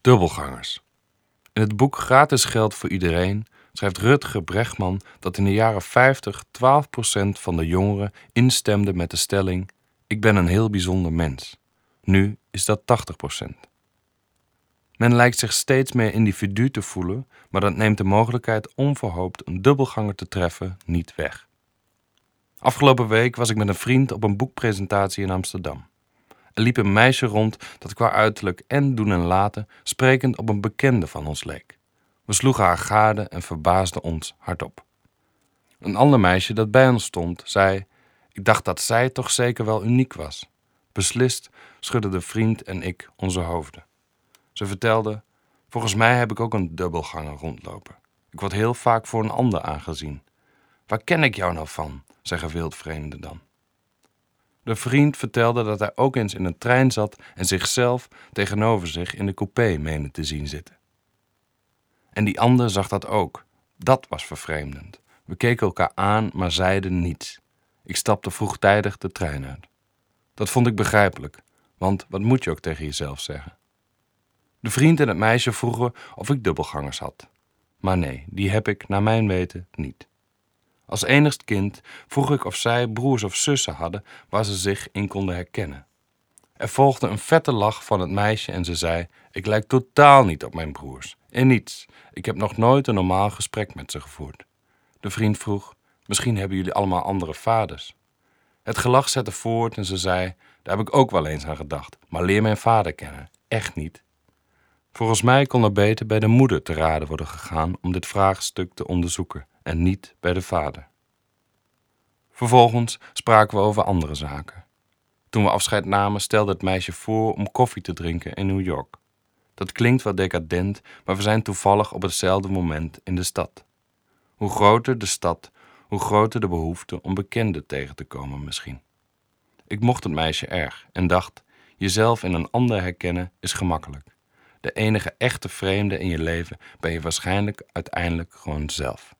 Dubbelgangers. In het boek Gratis geld voor iedereen schrijft Rutger Bregman dat in de jaren 50 12% van de jongeren instemde met de stelling: Ik ben een heel bijzonder mens. Nu is dat 80%. Men lijkt zich steeds meer individu te voelen, maar dat neemt de mogelijkheid onverhoopt een dubbelganger te treffen niet weg. Afgelopen week was ik met een vriend op een boekpresentatie in Amsterdam. Liep een meisje rond dat qua uiterlijk en doen en laten sprekend op een bekende van ons leek. We sloegen haar gade en verbaasden ons hardop. Een ander meisje dat bij ons stond, zei: Ik dacht dat zij toch zeker wel uniek was. Beslist schudden de vriend en ik onze hoofden. Ze vertelde: Volgens mij heb ik ook een dubbelganger rondlopen. Ik word heel vaak voor een ander aangezien. Waar ken ik jou nou van? zeggen wildvreemden dan. De vriend vertelde dat hij ook eens in een trein zat en zichzelf tegenover zich in de coupé meende te zien zitten. En die ander zag dat ook. Dat was vervreemdend. We keken elkaar aan, maar zeiden niets. Ik stapte vroegtijdig de trein uit. Dat vond ik begrijpelijk, want wat moet je ook tegen jezelf zeggen? De vriend en het meisje vroegen of ik dubbelgangers had. Maar nee, die heb ik, naar mijn weten, niet. Als enigst kind vroeg ik of zij broers of zussen hadden waar ze zich in konden herkennen. Er volgde een vette lach van het meisje en ze zei: Ik lijk totaal niet op mijn broers. En niets. Ik heb nog nooit een normaal gesprek met ze gevoerd. De vriend vroeg: Misschien hebben jullie allemaal andere vaders. Het gelach zette voort en ze zei: Daar heb ik ook wel eens aan gedacht, maar leer mijn vader kennen. Echt niet. Volgens mij kon er beter bij de moeder te raden worden gegaan om dit vraagstuk te onderzoeken en niet bij de vader. Vervolgens spraken we over andere zaken. Toen we afscheid namen, stelde het meisje voor om koffie te drinken in New York. Dat klinkt wel decadent, maar we zijn toevallig op hetzelfde moment in de stad. Hoe groter de stad, hoe groter de behoefte om bekenden tegen te komen misschien. Ik mocht het meisje erg en dacht: jezelf in een ander herkennen is gemakkelijk. De enige echte vreemde in je leven ben je waarschijnlijk uiteindelijk gewoon zelf.